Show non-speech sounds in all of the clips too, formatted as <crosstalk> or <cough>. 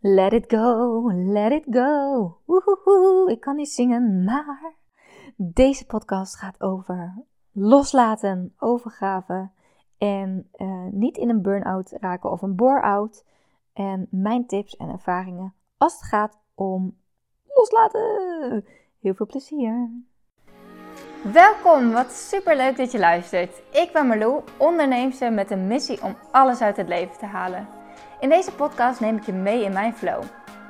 Let it go, let it go. Woehoehoe, ik kan niet zingen, maar deze podcast gaat over loslaten, overgave en uh, niet in een burn-out raken of een bore-out. En mijn tips en ervaringen als het gaat om loslaten. Heel veel plezier. Welkom, wat super leuk dat je luistert. Ik ben Marlou, onderneemster met een missie om alles uit het leven te halen. In deze podcast neem ik je mee in mijn flow.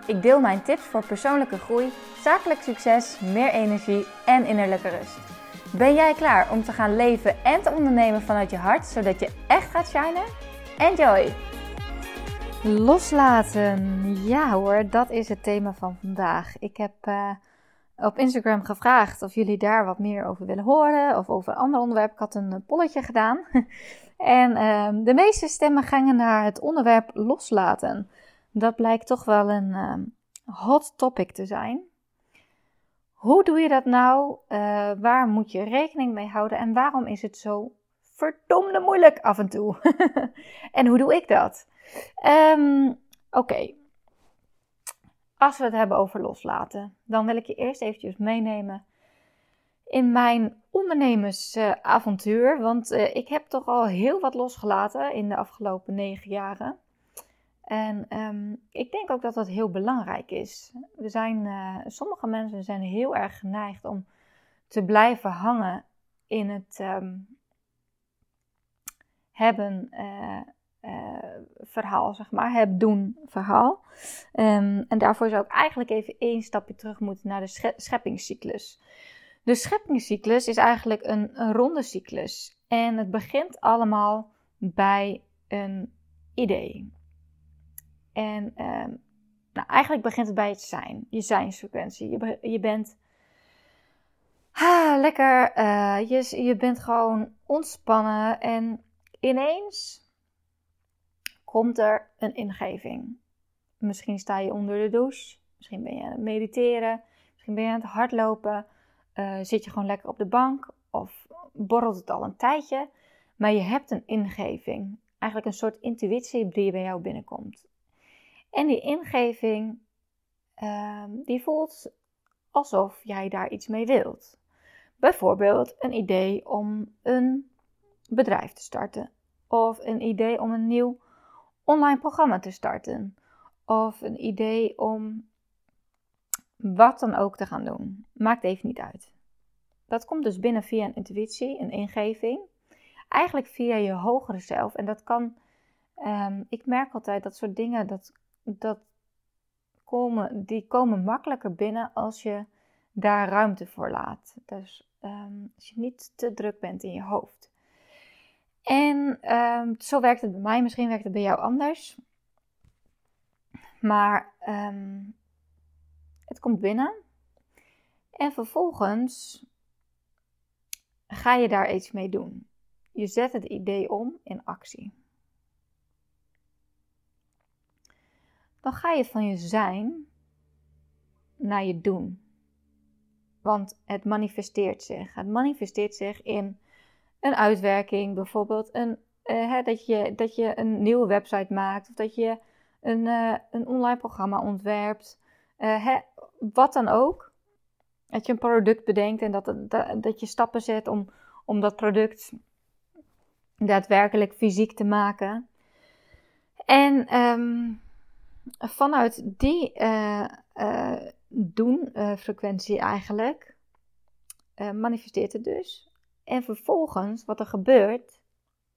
Ik deel mijn tips voor persoonlijke groei, zakelijk succes, meer energie en innerlijke rust. Ben jij klaar om te gaan leven en te ondernemen vanuit je hart, zodat je echt gaat shinen? Enjoy! Loslaten. Ja hoor, dat is het thema van vandaag. Ik heb uh, op Instagram gevraagd of jullie daar wat meer over willen horen of over een ander onderwerp. Ik had een polletje gedaan. <laughs> En uh, de meeste stemmen gingen naar het onderwerp loslaten. Dat blijkt toch wel een uh, hot topic te zijn. Hoe doe je dat nou? Uh, waar moet je rekening mee houden? En waarom is het zo verdomde moeilijk af en toe? <laughs> en hoe doe ik dat? Um, Oké. Als we het hebben over loslaten, dan wil ik je eerst eventjes meenemen in mijn ondernemersavontuur. want uh, ik heb toch al heel wat losgelaten in de afgelopen negen jaren. En um, ik denk ook dat dat heel belangrijk is. We zijn, uh, sommige mensen zijn heel erg geneigd om te blijven hangen in het um, hebben uh, verhaal, zeg maar. Het doen verhaal. Um, en daarvoor zou ik eigenlijk even één stapje terug moeten naar de scheppingscyclus. De scheppingscyclus is eigenlijk een, een ronde cyclus. En het begint allemaal bij een idee. En ehm, nou, eigenlijk begint het bij het zijn, je zijnsfrequentie. Je, je bent ah, lekker, uh, je, je bent gewoon ontspannen en ineens komt er een ingeving. Misschien sta je onder de douche, misschien ben je aan het mediteren, misschien ben je aan het hardlopen, uh, zit je gewoon lekker op de bank of borrelt het al een tijdje, maar je hebt een ingeving. Eigenlijk een soort intuïtie die bij jou binnenkomt. En die ingeving, uh, die voelt alsof jij daar iets mee wilt. Bijvoorbeeld een idee om een bedrijf te starten. Of een idee om een nieuw online programma te starten. Of een idee om wat dan ook te gaan doen. Maakt even niet uit. Dat komt dus binnen via een intuïtie, een ingeving. Eigenlijk via je hogere zelf. En dat kan, um, ik merk altijd dat soort dingen, dat, dat komen, die komen makkelijker binnen als je daar ruimte voor laat. Dus um, als je niet te druk bent in je hoofd. En um, zo werkt het bij mij, misschien werkt het bij jou anders. Maar um, het komt binnen. En vervolgens ga je daar iets mee doen. Je zet het idee om in actie. Dan ga je van je zijn naar je doen. Want het manifesteert zich. Het manifesteert zich in een uitwerking, bijvoorbeeld een, uh, hè, dat, je, dat je een nieuwe website maakt of dat je een, uh, een online programma ontwerpt. Uh, hè, wat dan ook. Dat je een product bedenkt en dat, dat, dat je stappen zet om, om dat product daadwerkelijk fysiek te maken. En um, vanuit die uh, doen-frequentie eigenlijk manifesteert het dus. En vervolgens, wat er gebeurt,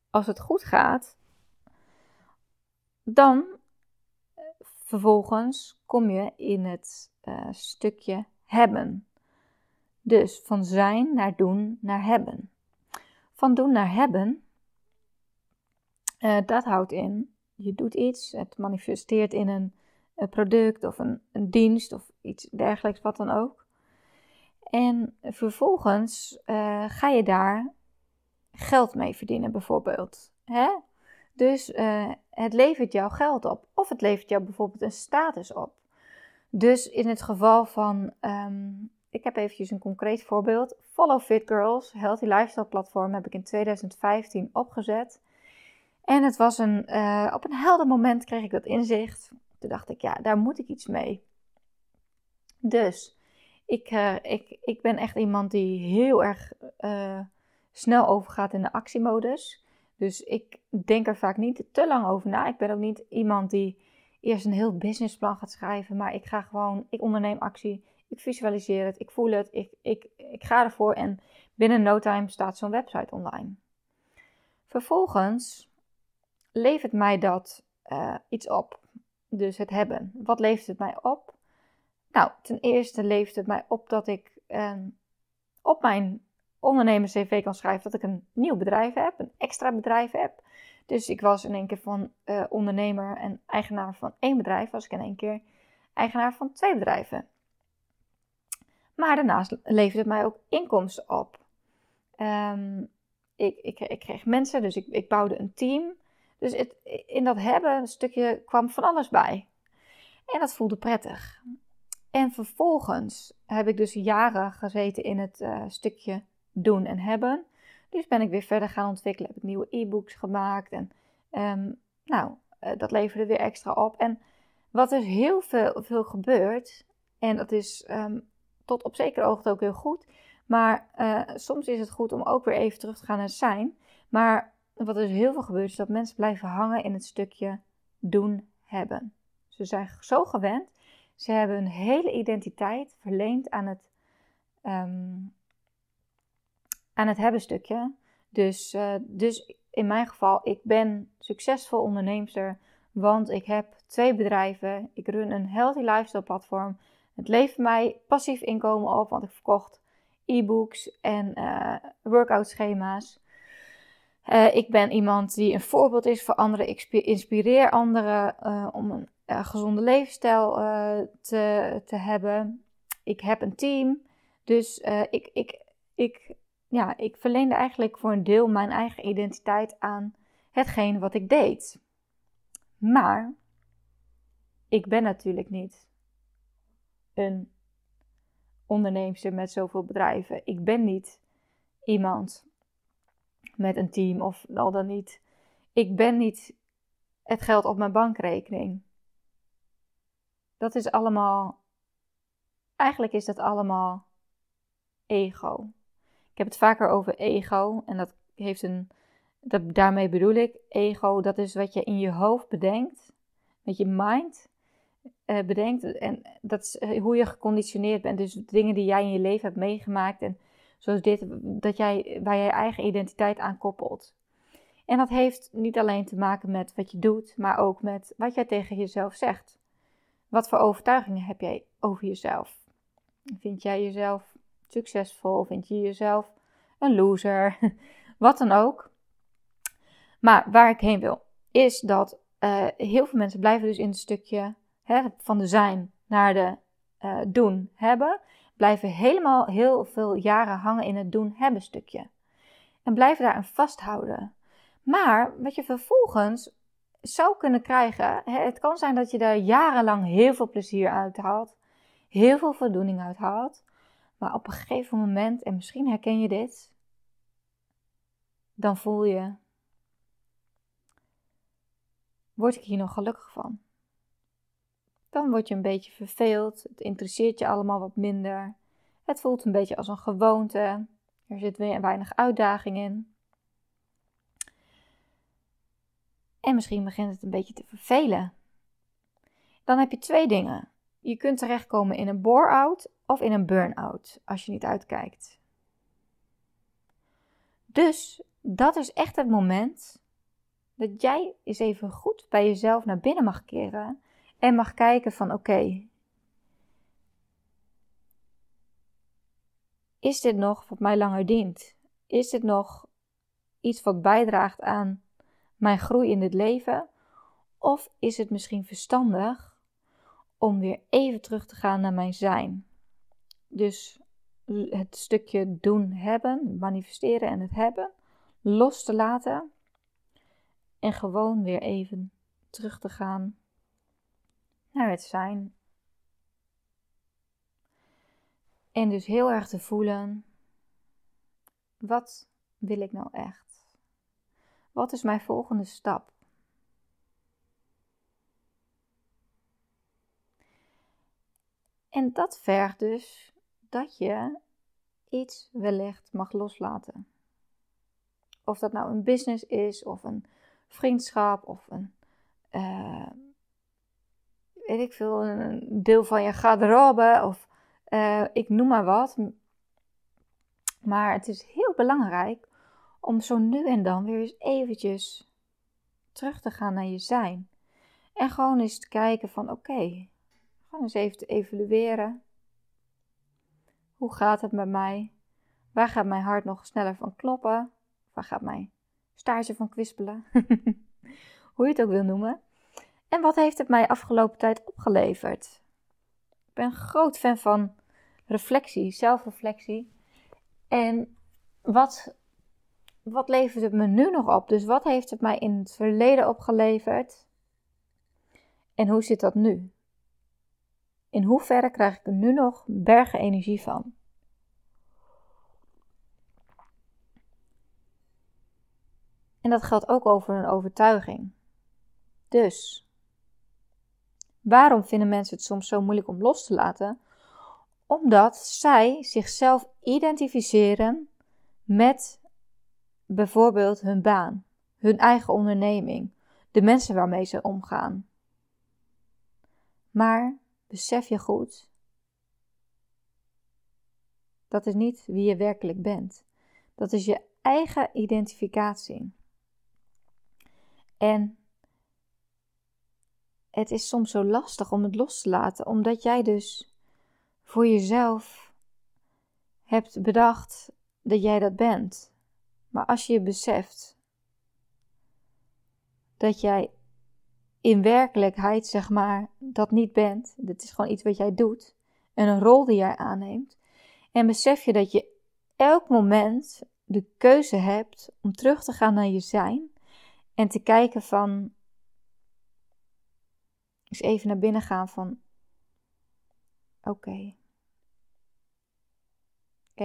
als het goed gaat, dan vervolgens kom je in het stukje hebben. Dus van zijn naar doen naar hebben. Van doen naar hebben, uh, dat houdt in, je doet iets, het manifesteert in een, een product of een, een, dienst of iets dergelijks, wat dan ook. En vervolgens uh, ga je daar geld mee verdienen, bijvoorbeeld. Hè? Dus uh, het levert jou geld op, of het levert jou bijvoorbeeld een status op. Dus in het geval van um, ik heb eventjes een concreet voorbeeld. Follow Fit Girls, Healthy Lifestyle platform, heb ik in 2015 opgezet. En het was een, uh, op een helder moment kreeg ik dat inzicht. Toen dacht ik, ja, daar moet ik iets mee. Dus ik, uh, ik, ik ben echt iemand die heel erg uh, snel overgaat in de actiemodus. Dus ik denk er vaak niet te lang over na. Ik ben ook niet iemand die eerst een heel businessplan gaat schrijven. Maar ik ga gewoon, ik onderneem actie. Ik visualiseer het, ik voel het, ik, ik, ik ga ervoor en binnen no time staat zo'n website online. Vervolgens levert mij dat uh, iets op. Dus het hebben. Wat levert het mij op? Nou, ten eerste levert het mij op dat ik uh, op mijn ondernemers-CV kan schrijven dat ik een nieuw bedrijf heb, een extra bedrijf heb. Dus ik was in één keer van uh, ondernemer en eigenaar van één bedrijf, was ik in één keer eigenaar van twee bedrijven. Maar daarnaast levert het mij ook inkomsten op. Um, ik, ik, ik, kreeg mensen, dus ik, ik bouwde een team. Dus het, in dat hebben een stukje kwam van alles bij. En dat voelde prettig. En vervolgens heb ik dus jaren gezeten in het uh, stukje doen en hebben. Dus ben ik weer verder gaan ontwikkelen. Heb ik nieuwe e-books gemaakt. En um, nou, uh, dat leverde weer extra op. En wat er heel veel, veel gebeurt, en dat is um, tot op zekere oogte ook heel goed. Maar uh, soms is het goed om ook weer even terug te gaan naar zijn. Maar wat er dus heel veel gebeurt, is dat mensen blijven hangen in het stukje doen hebben. Ze zijn zo gewend. Ze hebben hun hele identiteit verleend aan het, um, aan het hebben stukje. Dus, uh, dus in mijn geval, ik ben succesvol onderneemster. Want ik heb twee bedrijven. Ik run een healthy lifestyle platform. Het levert mij passief inkomen op, want ik verkocht e-books en uh, workout schema's. Uh, ik ben iemand die een voorbeeld is voor anderen. Ik inspireer anderen uh, om een gezonde levensstijl te, te hebben. Ik heb een team. Dus ik, ik, ik, ja, ik verleende eigenlijk voor een deel mijn eigen identiteit aan hetgeen wat ik deed. Maar ik ben natuurlijk niet een onderneemster met zoveel bedrijven. Ik ben niet iemand met een team of al dan niet. Ik ben niet het geld op mijn bankrekening. Dat is allemaal. Eigenlijk is dat allemaal ego. Ik heb het vaker over ego en dat heeft een. Daarmee bedoel ik, ego, dat is wat je in je hoofd bedenkt, met je mind. Uh, bedenkt. En dat is eh, hoe je geconditioneerd bent. Dus dingen die jij in je leven hebt meegemaakt. En zoals dit, dat jij, waar je eigen identiteit aan koppelt. En dat heeft niet alleen te maken met wat je doet, maar ook met wat jij tegen jezelf zegt. Wat voor overtuigingen heb jij over jezelf? Vind jij jezelf succesvol? Vind je jezelf een loser? <laughs> wat dan ook. Maar waar ik heen wil, is dat uh, heel veel mensen blijven dus in het stukje hè, van de zijn naar de uh, doen hebben, blijven helemaal heel veel jaren hangen in het doen hebben stukje. En blijven daaraan vasthouden. Maar wat je vervolgens zou kunnen krijgen, het kan zijn dat je daar jarenlang heel veel plezier uit haalt, heel veel voldoening uit haalt, maar op een gegeven moment, en misschien herken je dit, dan voel je, word ik hier nog gelukkig van? Dan word je een beetje verveeld. Het interesseert je allemaal wat minder. Het voelt een beetje als een gewoonte. Er zit weer weinig uitdaging in. En misschien begint het een beetje te vervelen. Dan heb je twee dingen. Je kunt terechtkomen in een bore-out of in een burn-out als je niet uitkijkt. Dus dat is echt het moment dat jij eens even goed bij jezelf naar binnen mag keren en mag kijken van oké, is dit nog wat mij langer dient? Is dit nog iets wat bijdraagt aan mijn groei in dit leven? Of is het misschien verstandig om weer even terug te gaan naar mijn zijn? Dus het stukje doen, hebben, manifesteren en het hebben los te laten en gewoon weer even terug te gaan naar het zijn. En dus heel erg te voelen, wat wil ik nou echt? Wat is mijn volgende stap? En dat vergt dus dat je iets wellicht mag loslaten. Of dat nou een business is, of een vriendschap, of een, uh, weet ik veel, een deel van je garderobe, of uh, ik noem maar wat. Maar het is heel belangrijk om zo nu en dan weer eens eventjes terug te gaan naar je zijn. En gewoon eens te kijken van oké, gewoon eens even te evalueren. Hoe gaat het met mij? Waar gaat mijn hart nog sneller van kloppen? Waar gaat mijn staartje van kwispelen? <laughs> Hoe je het ook wil noemen. En wat heeft het mij afgelopen tijd opgeleverd? Ik ben groot fan van reflectie, zelfreflectie. En wat, wat levert het me nu nog op? Dus wat heeft het mij in het verleden opgeleverd? En hoe zit dat nu? In hoeverre krijg ik er nu nog bergen energie van? En dat geldt ook over een overtuiging. Dus, waarom vinden mensen het soms zo moeilijk om los te laten? Omdat zij zichzelf identificeren met bijvoorbeeld hun baan, hun eigen onderneming, de mensen waarmee ze omgaan. Maar besef je goed, dat is niet wie je werkelijk bent. Dat is je eigen identificatie. En het is soms zo lastig om het los te laten, omdat jij dus voor jezelf hebt bedacht dat jij dat bent. Maar als je beseft dat jij in werkelijkheid, zeg maar, dat niet bent, dit is gewoon iets wat jij doet, en een rol die jij aanneemt, en besef je dat je elk moment de keuze hebt om terug te gaan naar je zijn en te kijken van, eens even naar binnen gaan van, oké,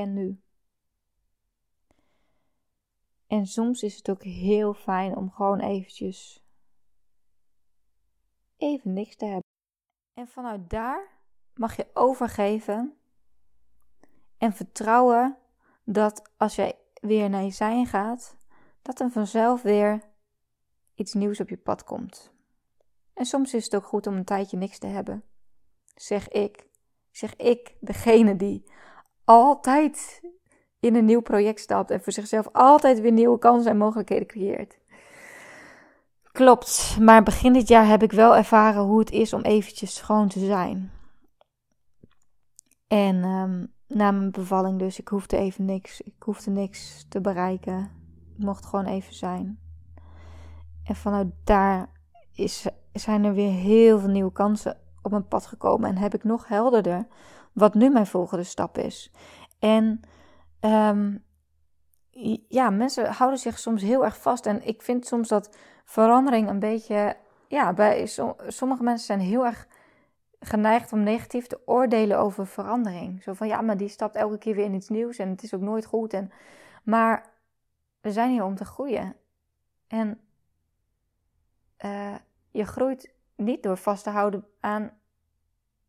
en nu? En soms is het ook heel fijn om gewoon eventjes even niks te hebben. En vanuit daar mag je overgeven en vertrouwen dat als jij weer naar je zijn gaat, dat er vanzelf weer iets nieuws op je pad komt. En soms is het ook goed om een tijdje niks te hebben. Zeg ik. Zeg ik, degene die altijd in een nieuw project stapt en voor zichzelf altijd weer nieuwe kansen en mogelijkheden creëert. Klopt, maar begin dit jaar heb ik wel ervaren hoe het is om eventjes schoon te zijn. En um, na mijn bevalling dus, ik hoefde even niks, ik hoefde niks te bereiken. Ik mocht gewoon even zijn. En vanuit daar is, zijn er weer heel veel nieuwe kansen op mijn pad gekomen. En heb ik nog helderder wat nu mijn volgende stap is. En um, ja, mensen houden zich soms heel erg vast. En ik vind soms dat verandering een beetje. Ja, bij sommige mensen zijn heel erg geneigd om negatief te oordelen over verandering. Zo van ja, maar die stapt elke keer weer in iets nieuws en het is ook nooit goed. En, maar we zijn hier om te groeien. En uh, je groeit niet door vast te houden aan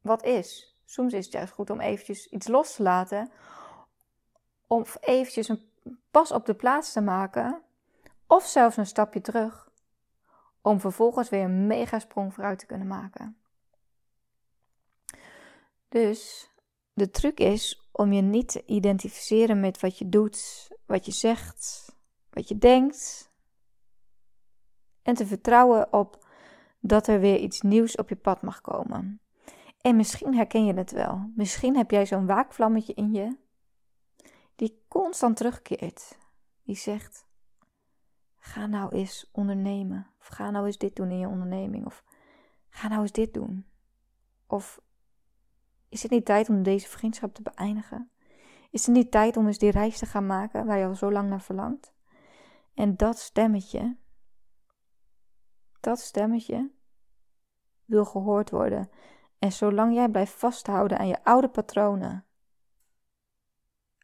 wat is. Soms is het juist goed om eventjes iets los te laten. Om eventjes een pas op de plaats te maken. Of zelfs een stapje terug. Om vervolgens weer een mega sprong vooruit te kunnen maken. Dus de truc is om je niet te identificeren met wat je doet, wat je zegt, wat je denkt. En te vertrouwen op dat er weer iets nieuws op je pad mag komen. En misschien herken je het wel. Misschien heb jij zo'n waakvlammetje in je die constant terugkeert. Die zegt: Ga nou eens ondernemen. Of ga nou eens dit doen in je onderneming. Of ga nou eens dit doen. Of is het niet tijd om deze vriendschap te beëindigen? Is het niet tijd om eens die reis te gaan maken waar je al zo lang naar verlangt? En dat stemmetje, dat stemmetje wil gehoord worden. En zolang jij blijft vasthouden aan je oude patronen,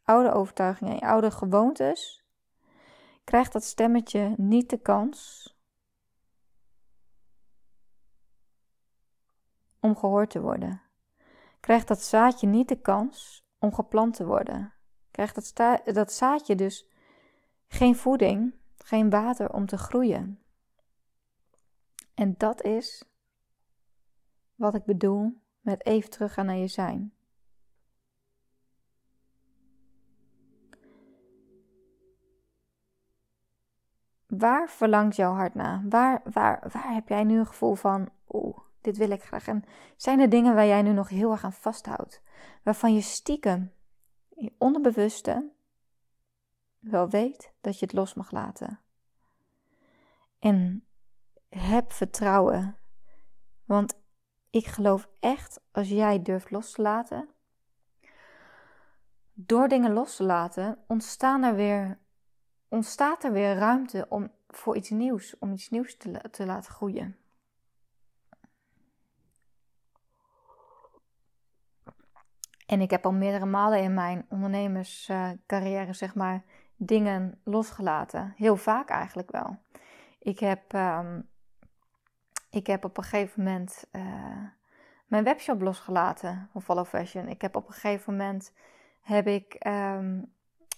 oude overtuigingen en je oude gewoontes, krijgt dat stemmetje niet de kans om gehoord te worden. krijgt dat zaadje niet de kans om geplant te worden. Krijgt dat, dat zaadje dus geen voeding, geen water om te groeien. En dat is wat ik bedoel met even teruggaan naar je zijn. Waar verlangt jouw hart naar? Waar, waar, waar heb jij nu een gevoel van, oeh, dit wil ik graag? En zijn er dingen waar jij nu nog heel erg aan vasthoudt? Waarvan je stiekem, je onderbewuste, wel weet dat je het los mag laten. En heb vertrouwen. Want ik geloof echt, als jij durft los te laten, door dingen los te laten, ontstaan er weer ontstaat er weer ruimte om, voor iets nieuws, om iets nieuws te, te laten groeien. En ik heb al meerdere malen in mijn ondernemerscarrière, zeg maar, dingen losgelaten. Heel vaak eigenlijk wel. Ik heb, ehm, ik heb op een gegeven moment uh, mijn webshop losgelaten van Follow Fashion. Ik heb op een gegeven moment heb ik ehm,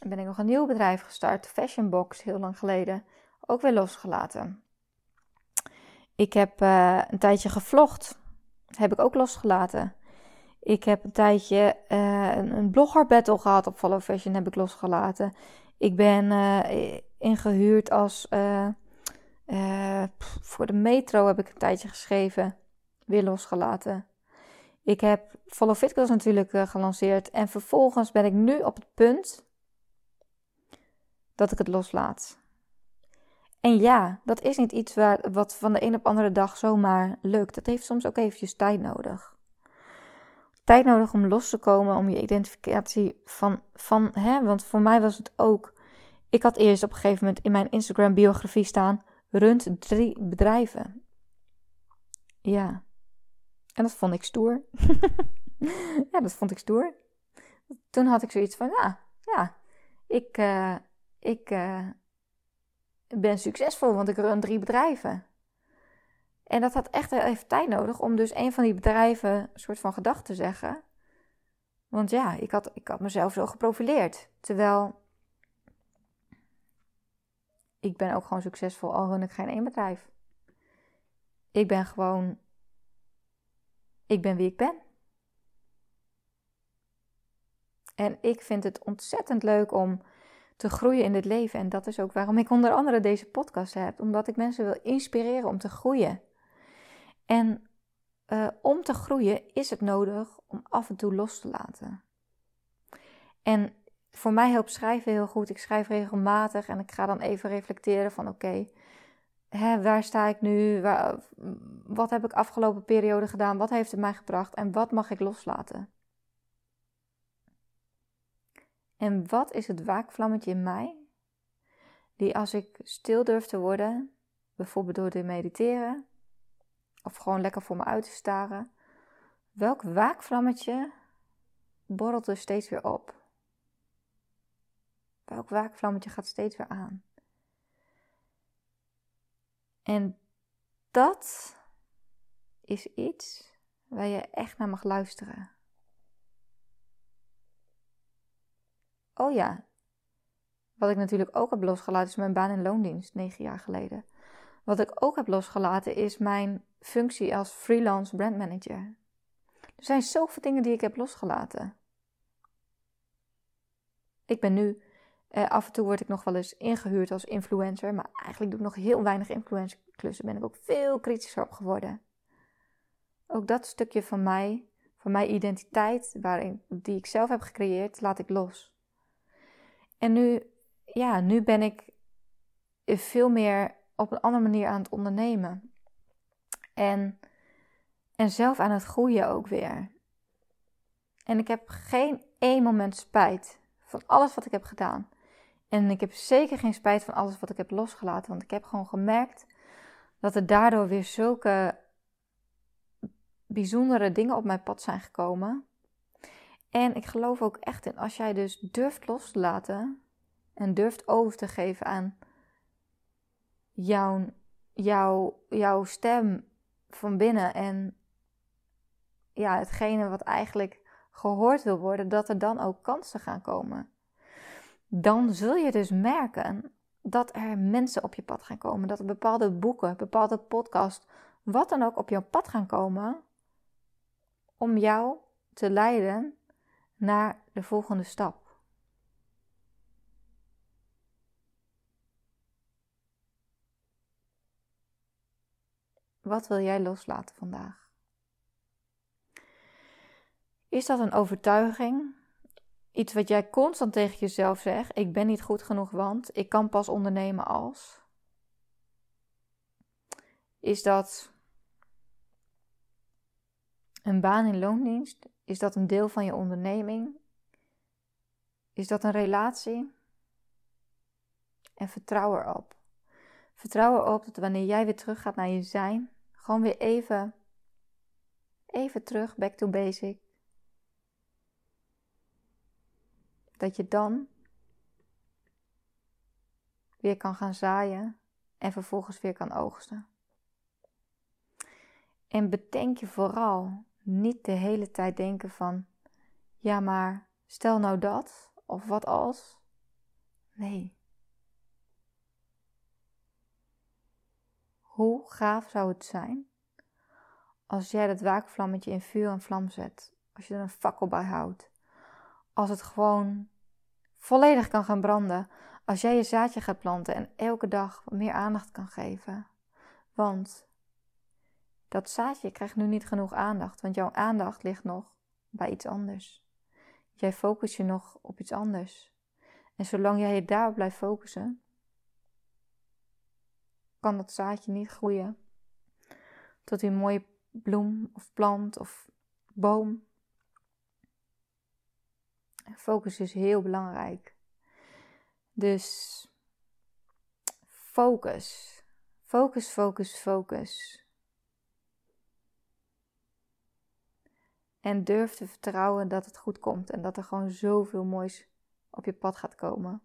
ben ik nog een nieuw bedrijf gestart, Fashion Box, heel lang geleden. Ook weer losgelaten. Ik heb uh, een tijdje gevlogd. Heb ik ook losgelaten. Ik heb een tijdje uh, een, een blogger battle gehad op Follow Fashion. Heb ik losgelaten. Ik ben ingehuurd als... voor de metro heb ik een tijdje geschreven. Weer losgelaten. Ik heb Follow Fit Girls natuurlijk gelanceerd. En vervolgens ben ik nu op het punt dat ik het loslaat. En ja, dat is niet iets waar, wat van de een op andere dag zomaar lukt. Dat heeft soms ook eventjes tijd nodig. Tijd nodig om los te komen, om je identificatie van, van hè, want voor mij was het ook. Ik had eerst op een gegeven moment in mijn Instagram biografie staan, runt drie bedrijven. Ja. En dat vond ik stoer. <laughs> ja, dat vond ik stoer. Toen had ik zoiets van, ja, ja, ik, uh, ik uh, ben succesvol, want ik run drie bedrijven. En dat had echt even tijd nodig om dus een van die bedrijven een soort van gedacht te zeggen. Want ja, ik had, ik had mezelf zo geprofileerd. Terwijl ik ben ook gewoon succesvol, al run ik geen één bedrijf. Ik ben gewoon, ik ben wie ik ben. En ik vind het ontzettend leuk om te groeien in dit leven. En dat is ook waarom ik onder andere deze podcast heb. Omdat ik mensen wil inspireren om te groeien. En uh, om te groeien is het nodig om af en toe los te laten. En voor mij helpt schrijven heel goed. Ik schrijf regelmatig en ik ga dan even reflecteren van oké, waar sta ik nu? Wat heb ik afgelopen periode gedaan? Wat heeft het mij gebracht? En wat mag ik loslaten? En wat is het waakvlammetje in mij? Die als ik stil durf te worden, bijvoorbeeld door te mediteren, of gewoon lekker voor me uit te staren, welk waakvlammetje borrelt er steeds weer op? Welk waakvlammetje gaat steeds weer aan? En dat is iets waar je echt naar mag luisteren. Oh ja, wat ik natuurlijk ook heb losgelaten is mijn baan in loondienst, negen jaar geleden. Wat ik ook heb losgelaten is mijn functie als freelance brandmanager. Er zijn zoveel dingen die ik heb losgelaten. Ik ben nu, eh, af en toe word ik nog wel eens ingehuurd als influencer, maar eigenlijk doe ik nog heel weinig influencer klussen. Ben ik ook veel kritischer op geworden. Ook dat stukje van mij, van mijn identiteit, waarin, die ik zelf heb gecreëerd, laat ik los. En nu, ja, nu ben ik veel meer op een andere manier aan het ondernemen. En, en zelf aan het groeien ook weer. En ik heb geen één moment spijt van alles wat ik heb gedaan. En ik heb zeker geen spijt van alles wat ik heb losgelaten. Want ik heb gewoon gemerkt dat er daardoor weer zulke bijzondere dingen op mijn pad zijn gekomen. En ik geloof ook echt in als jij dus durft los te laten en durft over te geven aan jouw, jouw, jouw stem van binnen en ja, hetgene wat eigenlijk gehoord wil worden, dat er dan ook kansen gaan komen. Dan zul je dus merken dat er mensen op je pad gaan komen, dat er bepaalde boeken, bepaalde podcasts, wat dan ook op jouw pad gaan komen om jou te leiden naar de volgende stap. Wat wil jij loslaten vandaag? Is dat een overtuiging? Iets wat jij constant tegen jezelf zegt: ik ben niet goed genoeg, want ik kan pas ondernemen als? Is dat een baan in loondienst? Is dat een deel van je onderneming? Is dat een relatie? En vertrouw erop. Vertrouw erop dat wanneer jij weer terug gaat naar je zijn, gewoon weer even, even terug, back to basic. Dat je dan weer kan gaan zaaien en vervolgens weer kan oogsten. En bedenk je vooral niet de hele tijd denken van, ja maar stel nou dat, of wat als. Nee. Hoe gaaf zou het zijn als jij dat waakvlammetje in vuur en vlam zet, als je er een fakkel bij houdt, als het gewoon volledig kan gaan branden, als jij je zaadje gaat planten en elke dag meer aandacht kan geven. Want dat zaadje krijgt nu niet genoeg aandacht, want jouw aandacht ligt nog bij iets anders. Jij focust je nog op iets anders. En zolang jij je daarop blijft focussen, kan dat zaadje niet groeien tot een mooie bloem of plant of boom. Focus is heel belangrijk. Dus focus. Focus, focus, focus. En durf te vertrouwen dat het goed komt en dat er gewoon zoveel moois op je pad gaat komen.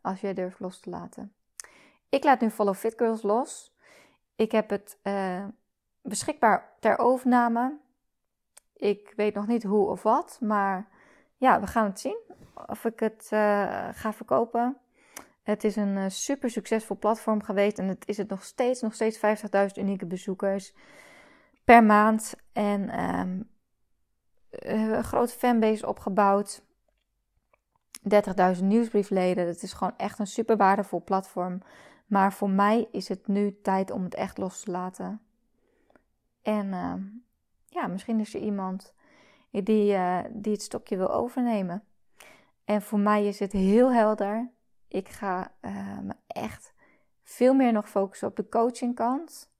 Als jij durft los te laten. Ik laat nu Follow Fit Girls los. Ik heb het uh, beschikbaar ter overname. Ik weet nog niet hoe of wat, maar ja, we gaan het zien of ik het uh, ga verkopen. Het is een uh, super succesvol platform geweest en het is het nog steeds, nog steeds 50.000 unieke bezoekers per maand. En um, een grote fanbase opgebouwd. 30.000 nieuwsbriefleden. Het is gewoon echt een super waardevol platform. Maar voor mij is het nu tijd om het echt los te laten. En uh, ja, misschien is er iemand die, uh, die het stokje wil overnemen. En voor mij is het heel helder. Ik ga uh, me echt veel meer nog focussen op de coachingkant.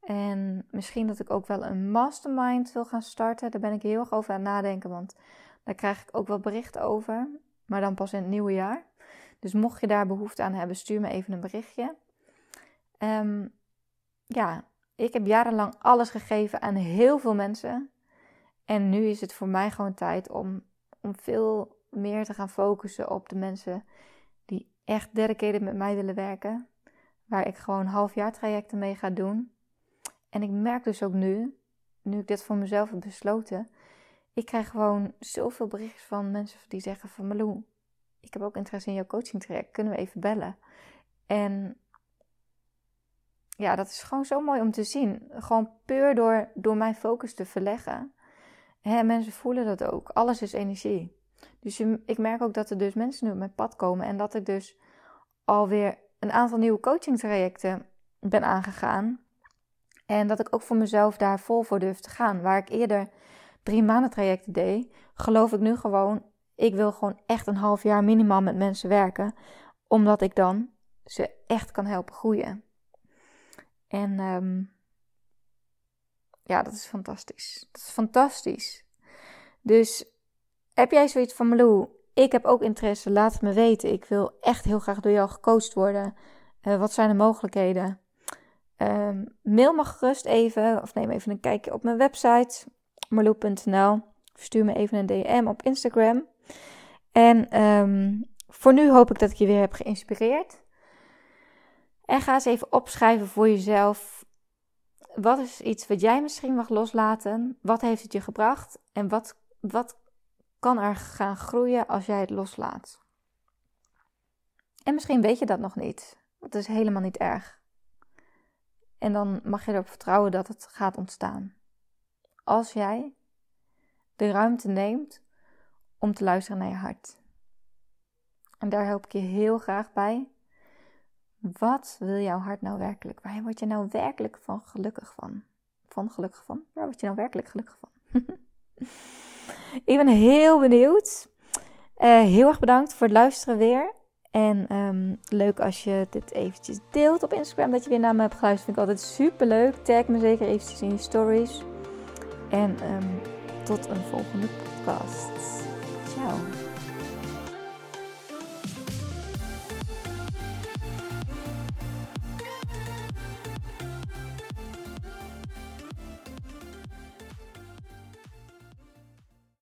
En misschien dat ik ook wel een mastermind wil gaan starten. Daar ben ik heel erg over aan het nadenken, want daar krijg ik ook wel berichten over. Maar dan pas in het nieuwe jaar. Dus mocht je daar behoefte aan hebben, stuur me even een berichtje. Um, ja, ik heb jarenlang alles gegeven aan heel veel mensen. En nu is het voor mij gewoon tijd om, om veel meer te gaan focussen op de mensen die echt dedicated met mij willen werken. Waar ik gewoon halfjaartrajecten mee ga doen. En ik merk dus ook nu, nu ik dit voor mezelf heb besloten, ik krijg gewoon zoveel berichtjes van mensen die zeggen van Malou, ik heb ook interesse in jouw coaching traject, kunnen we even bellen? En ja, dat is gewoon zo mooi om te zien. Gewoon puur door, door mijn focus te verleggen. Hè, mensen voelen dat ook. Alles is energie. Dus ik merk ook dat er dus mensen nu op mijn pad komen. En dat ik dus alweer een aantal nieuwe coaching trajecten ben aangegaan. En dat ik ook voor mezelf daar vol voor durf te gaan. Waar ik eerder drie maanden trajecten deed, geloof ik nu gewoon, ik wil gewoon echt een half jaar minimaal met mensen werken. Omdat ik dan ze echt kan helpen groeien. En um, ja, dat is fantastisch. Dat is fantastisch. Dus heb jij zoiets van Malou? Ik heb ook interesse, laat het me weten. Ik wil echt heel graag door jou gecoacht worden. Uh, wat zijn de mogelijkheden? Um, mail me gerust even of neem even een kijkje op mijn website marloe.nl. Stuur me even een DM op Instagram. En um, voor nu hoop ik dat ik je weer heb geïnspireerd. En ga eens even opschrijven voor jezelf. Wat is iets wat jij misschien mag loslaten? Wat heeft het je gebracht? En wat, wat kan er gaan groeien als jij het loslaat? En misschien weet je dat nog niet. Dat is helemaal niet erg. En dan mag je erop vertrouwen dat het gaat ontstaan. Als jij de ruimte neemt om te luisteren naar je hart. En daar help ik je heel graag bij. Wat wil jouw hart nou werkelijk? Waar word je nou werkelijk van gelukkig van? Van gelukkig van? Waar word je nou werkelijk gelukkig van? <laughs> ik ben heel benieuwd. Uh, heel erg bedankt voor het luisteren weer. En um, leuk als je dit eventjes deelt op Instagram. Dat je weer naar me hebt geluisterd. Vind ik altijd super leuk. Tag me zeker eventjes in je stories. En um, tot een volgende podcast. Ciao.